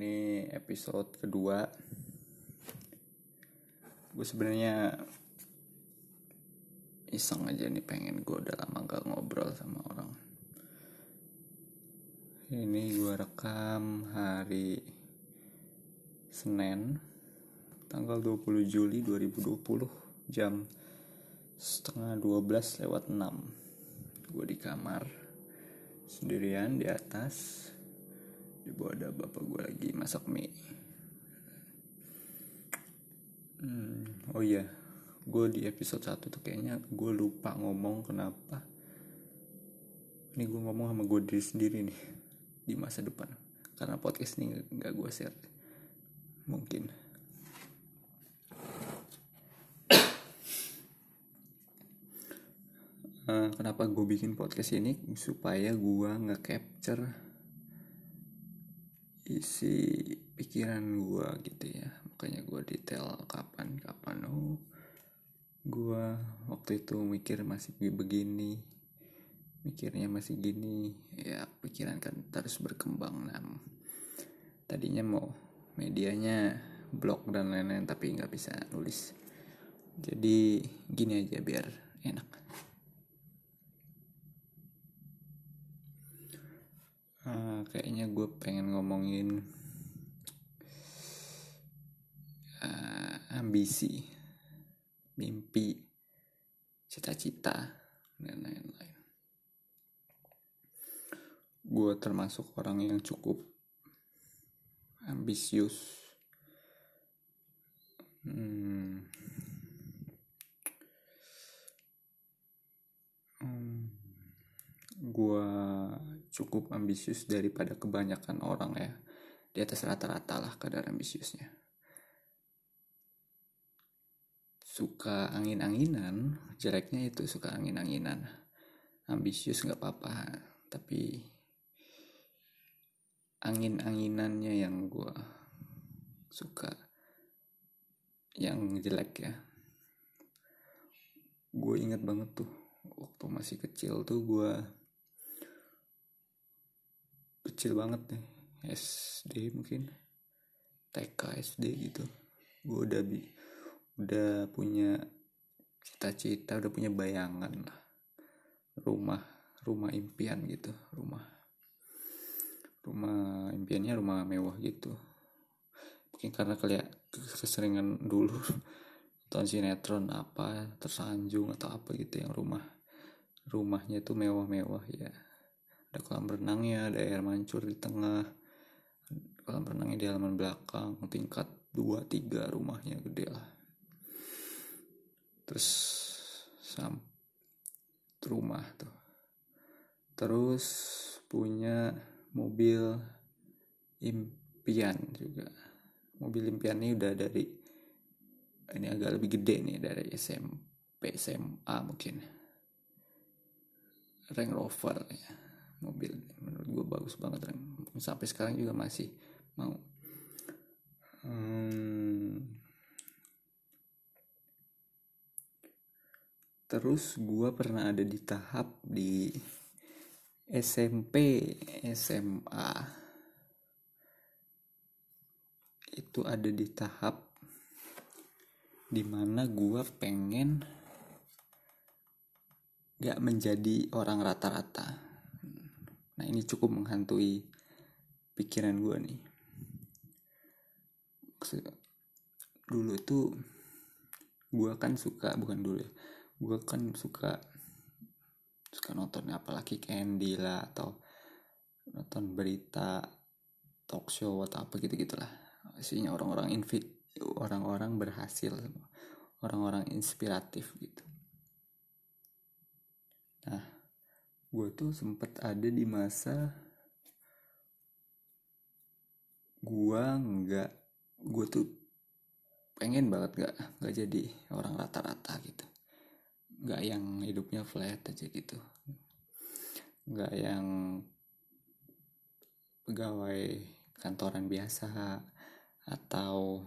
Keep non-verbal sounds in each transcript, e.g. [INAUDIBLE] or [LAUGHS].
ini episode kedua. Gue sebenarnya iseng aja nih pengen gue udah lama gak ngobrol sama orang. Ini gue rekam hari Senin tanggal 20 Juli 2020 jam setengah 12 lewat 6 gue di kamar sendirian di atas bawah ada bapak gue lagi masak mie. Hmm, oh iya. Gue di episode 1 tuh kayaknya gue lupa ngomong kenapa. Ini gue ngomong sama gue diri sendiri nih di masa depan. Karena podcast ini nggak gue share. Mungkin. Uh, kenapa gue bikin podcast ini? Supaya gue nge-capture isi pikiran gue gitu ya. Makanya gue detail kapan kapan oh gue waktu itu mikir masih begini mikirnya masih gini. Ya pikiran kan terus berkembang. Nah tadinya mau medianya blog dan lain-lain tapi nggak bisa nulis. Jadi gini aja biar enak uh, kayaknya gue pengen ngomongin uh, ambisi mimpi cita-cita dan lain-lain gue termasuk orang yang cukup ambisius hmm. Hmm. gue cukup ambisius daripada kebanyakan orang ya. Di atas rata-rata lah kadar ambisiusnya. Suka angin-anginan jeleknya itu suka angin-anginan. Ambisius nggak apa-apa tapi angin-anginannya yang gue suka yang jelek ya. Gue inget banget tuh waktu masih kecil tuh gue kecil banget nih. SD mungkin. TK SD gitu. Gue udah bi udah punya cita-cita udah punya bayangan rumah rumah impian gitu rumah. Rumah impiannya rumah mewah gitu. Mungkin karena kalian keseringan dulu [LAUGHS] nonton sinetron apa tersanjung atau apa gitu yang rumah rumahnya tuh mewah-mewah ya ada kolam renangnya ada air mancur di tengah. Kolam renangnya di halaman belakang tingkat 2 3 rumahnya gede lah. Terus sam rumah tuh. Terus punya mobil impian juga. Mobil impian ini udah dari ini agak lebih gede nih dari SMP SMA mungkin. Range Rover. ya mobil. Menurut gue bagus banget sampai sekarang juga masih mau. Hmm. terus gue pernah ada di tahap di SMP SMA itu ada di tahap di mana gue pengen gak menjadi orang rata-rata nah ini cukup menghantui pikiran gue nih. Dulu itu gue kan suka bukan dulu ya gue kan suka suka nonton apalagi Candy lah atau nonton berita talk show atau apa gitu gitulah isinya orang-orang invit orang-orang berhasil orang-orang inspiratif gitu nah gue tuh sempet ada di masa gue nggak gue tuh pengen banget gak nggak jadi orang rata-rata gitu. Nggak yang hidupnya flat aja gitu. Nggak yang pegawai kantoran biasa atau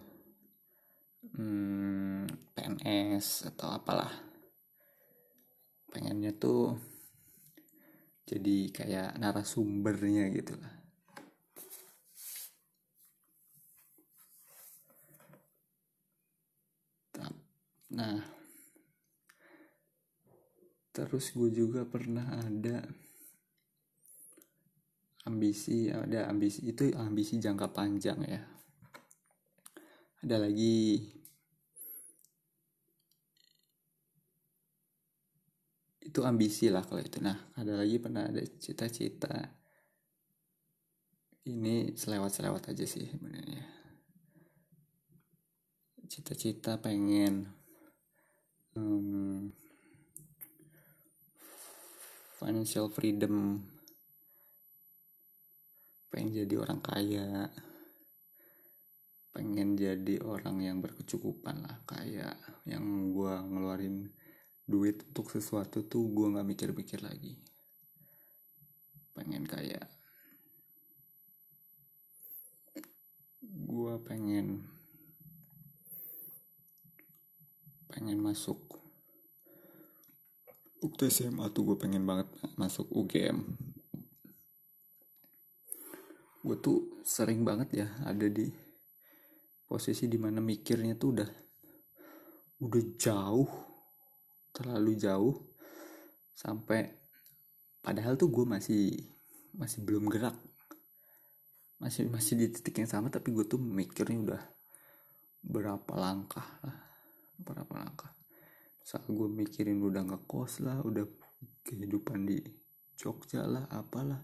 hmm, PNS atau apalah. Pengennya tuh jadi kayak narasumbernya gitu lah. Nah. Terus gue juga pernah ada ambisi ada ambisi itu ambisi jangka panjang ya. Ada lagi itu ambisi lah kalau itu. Nah ada lagi pernah ada cita-cita. Ini selewat-selewat aja sih sebenarnya. Cita-cita pengen um, financial freedom. Pengen jadi orang kaya. Pengen jadi orang yang berkecukupan lah kayak yang gue ngeluarin duit untuk sesuatu tuh gue nggak mikir-mikir lagi. Pengen kayak gue pengen pengen masuk. Waktu SMA tuh gue pengen banget masuk UGM gue tuh sering banget ya ada di posisi di mana mikirnya tuh udah udah jauh terlalu jauh sampai padahal tuh gue masih masih belum gerak. Masih masih di titik yang sama tapi gue tuh mikirnya udah berapa langkah lah berapa langkah. Saat gue mikirin udah ngekos lah udah kehidupan di Jogja lah apalah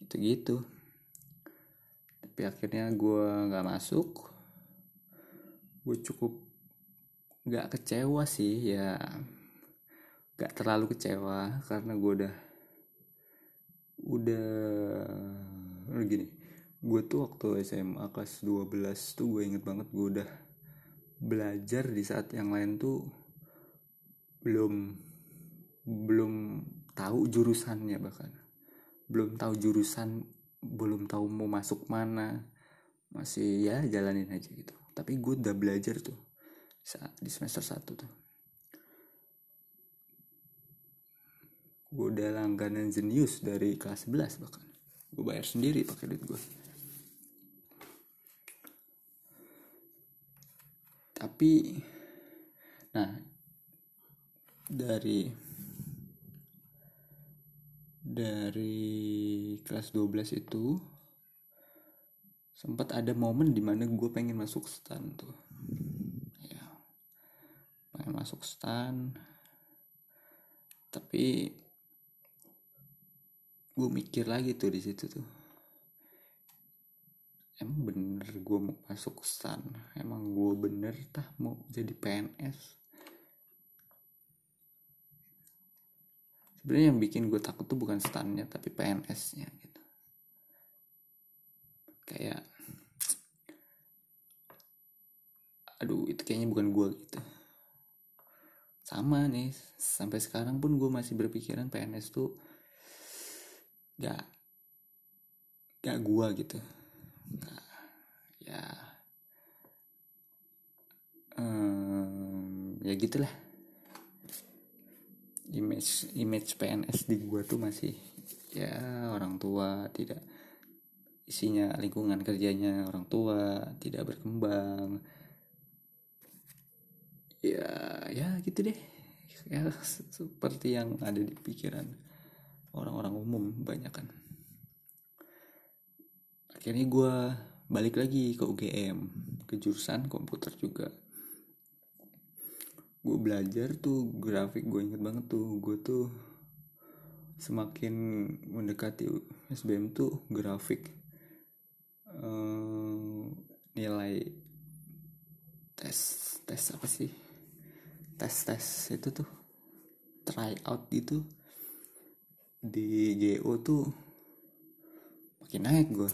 gitu gitu tapi akhirnya gue nggak masuk gue cukup nggak kecewa sih ya nggak terlalu kecewa karena gue udah udah gini. Gue tuh waktu SMA kelas 12 tuh gue inget banget gue udah belajar di saat yang lain tuh belum belum tahu jurusannya bahkan. Belum tahu jurusan belum tahu mau masuk mana. Masih ya jalanin aja gitu. Tapi gue udah belajar tuh saat di semester 1 tuh gue udah langganan jenius dari kelas 11 bahkan. Gue bayar sendiri pakai duit gue tapi nah dari dari kelas 12 itu sempat ada momen di mana gue pengen masuk stan tuh. Ya pengen masuk stan. Tapi gue mikir lagi tuh di situ tuh. Emang bener gue mau masuk stan emang gue bener tah mau jadi PNS sebenarnya yang bikin gue takut tuh bukan stannya tapi PNS-nya gitu. Kayak aduh itu kayaknya bukan gue gitu. Sama nih sampai sekarang pun gue masih berpikiran PNS tuh gak gak gue gitu. Gak, ya. Um, ya gitulah. Image image PNS di gue tuh masih ya orang tua tidak isinya lingkungan kerjanya orang tua tidak berkembang. Ya ya gitu deh. Ya seperti yang ada di pikiran orang-orang umum banyak kan. Akhirnya gue balik lagi ke UGM ke jurusan komputer juga. Gue belajar tuh grafik gue inget banget tuh gue tuh semakin mendekati SBM tuh grafik um, nilai tes tes apa sih? Tes tes itu tuh try out gitu di GO tuh makin naik gue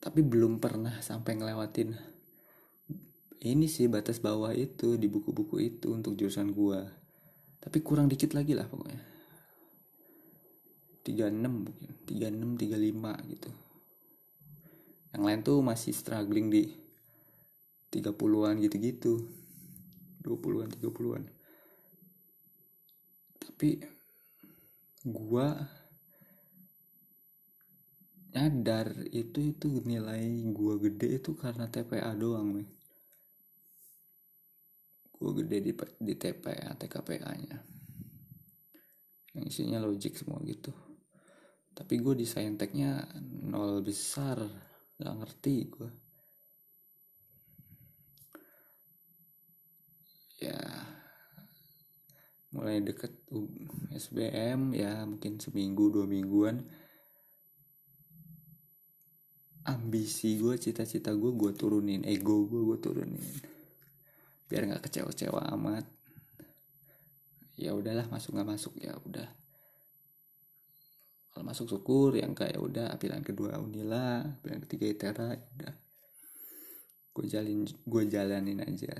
tapi belum pernah sampai ngelewatin ini sih batas bawah itu di buku-buku itu untuk jurusan gua. Tapi kurang dikit lagi lah pokoknya. 36 mungkin 36 35 gitu. Yang lain tuh masih struggling di 30-an gitu-gitu. 20-an 30-an tapi gua nyadar itu itu nilai gua gede itu karena TPA doang nih gue gede di di TPA TKPA nya yang isinya logic semua gitu. Tapi gue di sainteknya nol besar. Nggak ngerti gue mulai deket SBM ya mungkin seminggu dua mingguan. Ambisi gue cita-cita gue gue turunin ego gue gue turunin. Biar nggak kecewa-kecewa amat. Ya udahlah masuk nggak masuk ya udah. Kalau masuk syukur yang kayak udah. Pilihan kedua Unila. Pilihan ketiga Itera ya udah. Gue jalin gue jalanin aja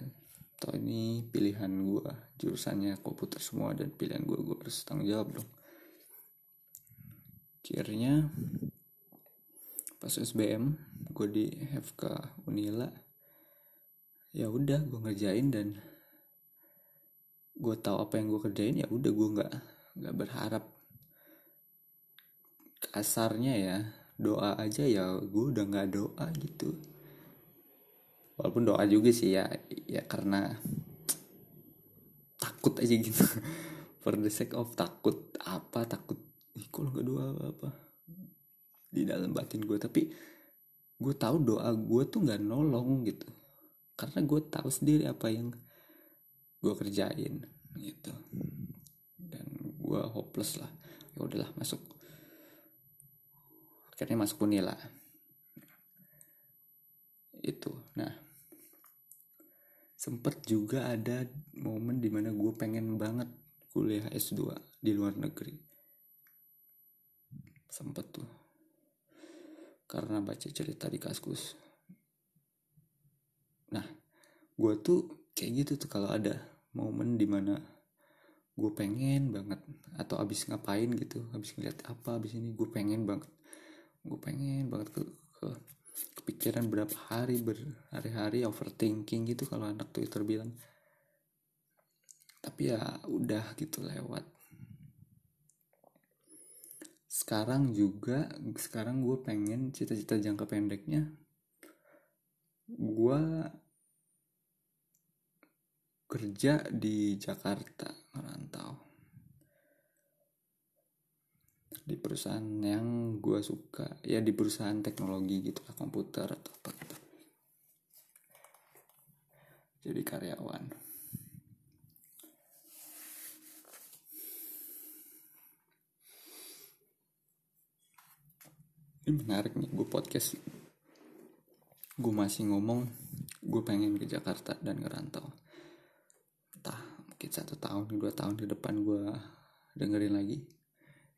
toh ini pilihan gue jurusannya komputer semua dan pilihan gue gue harus tanggung jawab dong. Akhirnya pas SBM gue di FK Unila. Ya udah gue ngerjain dan gue tahu apa yang gue kerjain ya udah gue nggak nggak berharap. Kasarnya ya doa aja ya gue udah nggak doa gitu walaupun doa juga sih ya ya karena takut aja gitu. [LAUGHS] For the sake of takut apa takut ih kalau nggak doa apa, di dalam batin gue tapi gue tahu doa gue tuh nggak nolong gitu. Karena gue tahu sendiri apa yang gue kerjain gitu. Dan gue hopeless lah. Ya udahlah masuk. Akhirnya masuk unila itu. Nah sempet juga ada momen di mana gue pengen banget kuliah S2 di luar negeri. Sempet tuh. Karena baca cerita di kaskus. Nah gue tuh kayak gitu tuh kalau ada momen di mana gue pengen banget atau abis ngapain gitu abis ngeliat apa abis ini gue pengen banget gue pengen banget ke, ke kepikiran berapa hari berhari-hari overthinking gitu kalau anak Twitter bilang. Tapi ya udah gitu lewat. Sekarang juga sekarang gue pengen cita-cita jangka pendeknya gue kerja di Jakarta merantau di perusahaan yang gue suka. Ya di perusahaan teknologi gitu lah komputer atau apa gitu. Jadi karyawan. Ini menarik nih gue podcast. Gue masih ngomong gue pengen ke Jakarta dan ngerantau. Entah mungkin satu tahun dua tahun ke depan gue dengerin lagi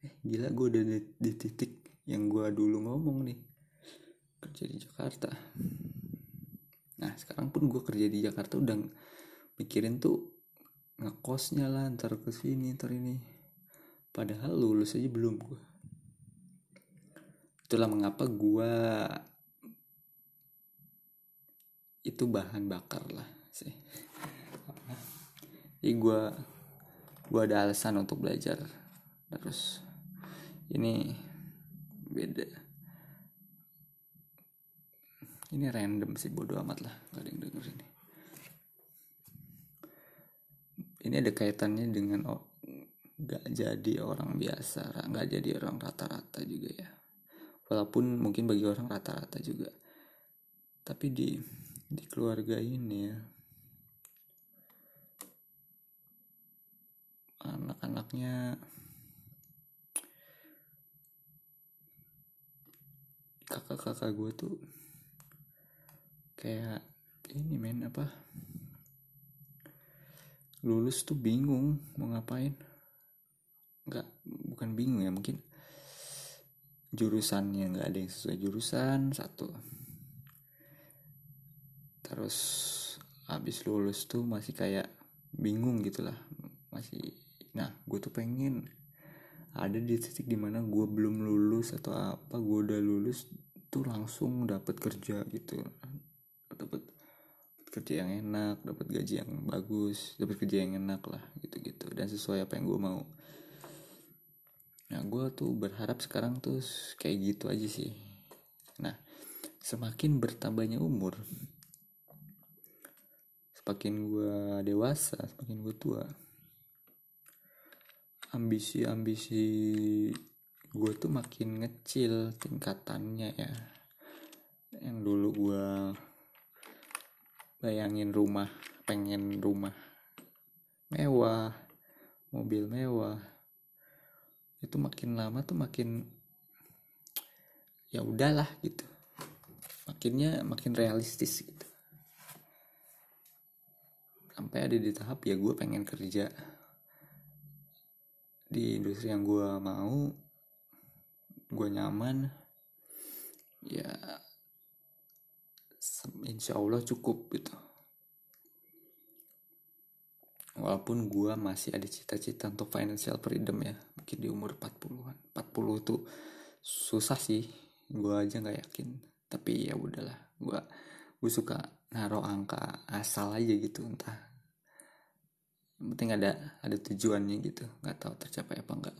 eh gila gue udah di, di titik yang gue dulu ngomong nih. Kerja di Jakarta. Nah sekarang pun gue kerja di Jakarta udah mikirin tuh ngekosnya lah ntar ke sini ntar ini. Padahal lulus aja belum gue itulah mengapa gue itu bahan bakar lah sih. Jadi gue gue ada alasan untuk belajar terus ini beda. Ini random sih bodo amat lah gak ada yang denger ini. Ini ada kaitannya dengan oh, gak jadi orang biasa gak jadi orang rata-rata juga ya. Walaupun mungkin bagi orang rata-rata juga. Tapi di di keluarga ini ya anak-anaknya kakak-kakak gue tuh kayak ini men apa lulus tuh bingung mau ngapain. Nggak bukan bingung ya mungkin jurusannya nggak ada yang sesuai jurusan satu. Terus habis lulus tuh masih kayak bingung gitu lah masih nah gue tuh pengen ada di titik di mana gue belum lulus atau apa gue udah lulus tuh langsung dapat kerja gitu. Dapat kerja yang enak dapat gaji yang bagus dapat kerja yang enak lah gitu gitu dan sesuai apa yang gue mau. Nah gue tuh berharap sekarang tuh kayak gitu aja sih. Nah semakin bertambahnya umur semakin gue dewasa semakin gue tua ambisi-ambisi gue tuh makin ngecil tingkatannya ya. Yang dulu gue bayangin rumah pengen rumah mewah mobil mewah itu makin lama tuh makin ya udahlah gitu. Makinnya makin realistis gitu. Sampai ada di tahap ya gue pengen kerja di industri yang gue mau gue nyaman. Ya insya Allah cukup gitu. Walaupun gue masih ada cita-cita untuk financial freedom ya mungkin di umur 40-an 40 itu susah sih. Gue aja nggak yakin tapi ya udahlah. Gue gue suka naruh angka asal aja gitu entah yang penting ada ada tujuannya gitu. Nggak tahu tercapai apa enggak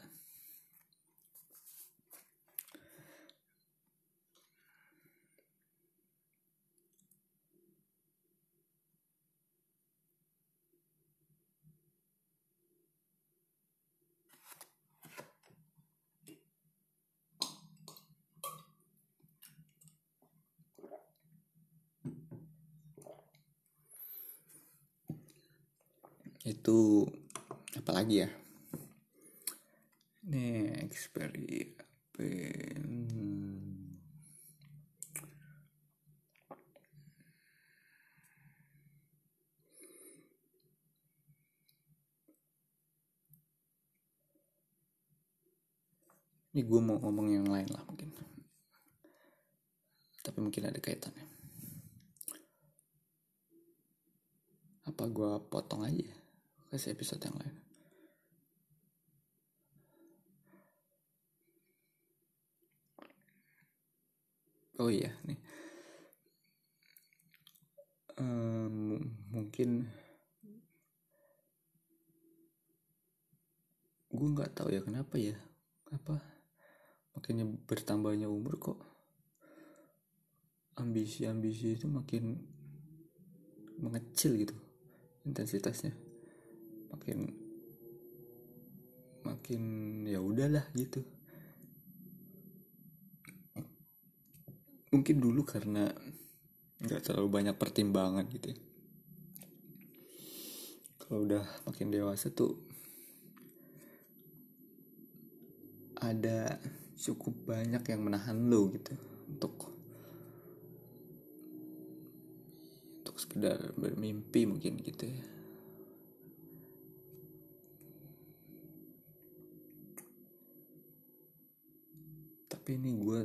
itu apalagi ya ini eksperi hmm. ini gue mau yang lain lah mungkin tapi mungkin ada kaitannya apa gue potong aja kasih episode yang lain. Oh iya nih. Um, mungkin gue nggak tahu ya kenapa ya. Apa? Makanya bertambahnya umur kok ambisi-ambisi itu makin mengecil gitu intensitasnya makin makin ya udahlah gitu mungkin dulu karena nggak terlalu banyak pertimbangan gitu ya. kalau udah makin dewasa tuh ada cukup banyak yang menahan lo gitu untuk untuk sekedar bermimpi mungkin gitu ya tapi ini gue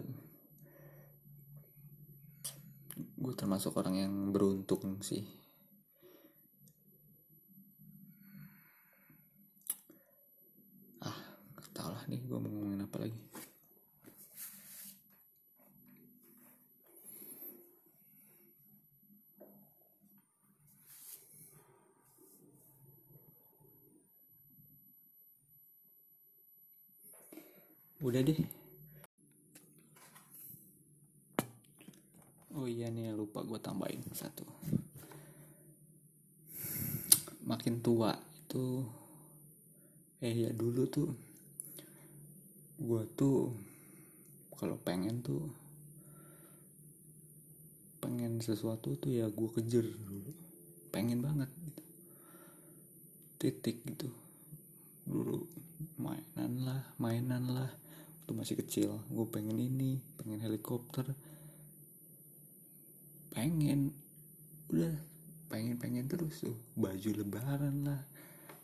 gue termasuk orang yang beruntung sih. Ah tau lah nih gue mau ngomongin apa lagi. Udah deh oh iya nih lupa gue tambahin satu. Makin tua itu eh ya dulu tuh gue tuh kalau pengen tuh pengen sesuatu tuh ya gue kejar dulu. Pengen banget gitu. Titik gitu. Dulu mainan lah mainan lah. Waktu masih kecil gue pengen ini pengen helikopter pengen udah pengen pengen terus tuh. Baju lebaran lah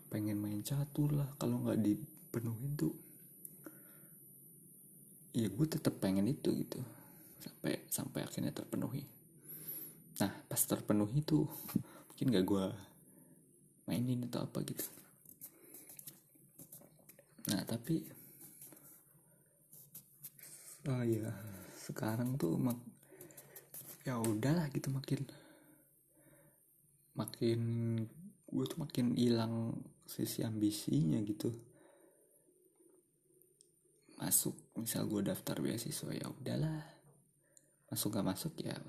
pengen main catur lah. Kalau nggak dipenuhin tuh ya gue tetap pengen itu gitu. Sampai sampai akhirnya terpenuhi. Nah pas terpenuhi tuh mungkin gak gue mainin atau apa gitu. Nah tapi oh ya sekarang tuh ya udahlah gitu makin makin gue tuh makin hilang sisi ambisinya gitu. Masuk misal gue daftar beasiswa ya udahlah. Masuk gak masuk ya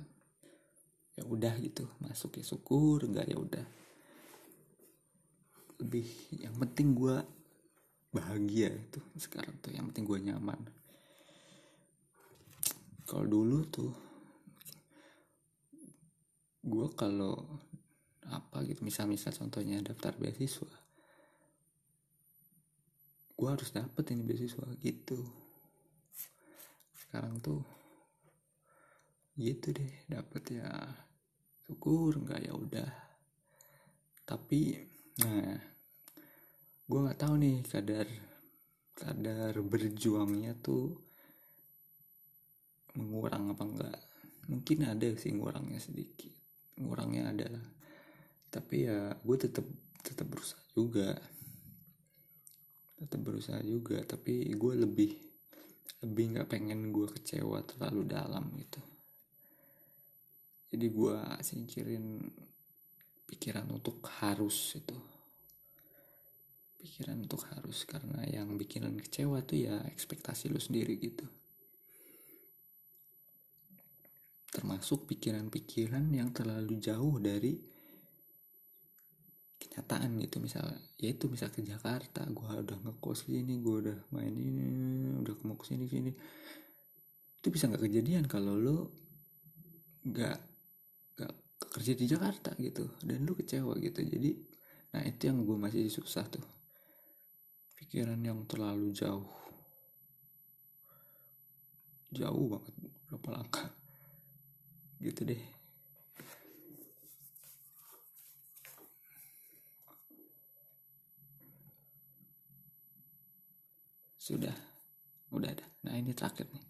ya udah gitu. Masuk ya syukur enggak ya udah. Lebih yang penting gue bahagia itu sekarang tuh yang penting gue nyaman. Kalau dulu tuh gue kalau apa gitu misal-misal contohnya daftar beasiswa gue harus dapet ini beasiswa gitu. Sekarang tuh gitu deh dapet ya syukur nggak ya udah. Tapi nah gue nggak tahu nih kadar kadar berjuangnya tuh mengurang apa enggak mungkin ada sih ngurangnya sedikit ngurangnya ada. Tapi ya gue tetap tetap berusaha juga. Tetap berusaha juga tapi gue lebih lebih nggak pengen gue kecewa terlalu dalam gitu. Jadi gue singkirin pikiran untuk harus itu. Pikiran untuk harus karena yang bikinan kecewa tuh ya ekspektasi lu sendiri gitu termasuk pikiran-pikiran yang terlalu jauh dari kenyataan gitu. Misalnya ya itu misal ke Jakarta gue udah ngekos sini gue udah main ini udah mau ke sini sini itu bisa nggak kejadian kalau lo nggak nggak kerja di Jakarta gitu dan lu kecewa gitu. Jadi nah itu yang gue masih susah tuh. Pikiran yang terlalu jauh. Jauh banget berapa langkah gitu deh. Sudah. Udah ada. Nah ini terakhir nih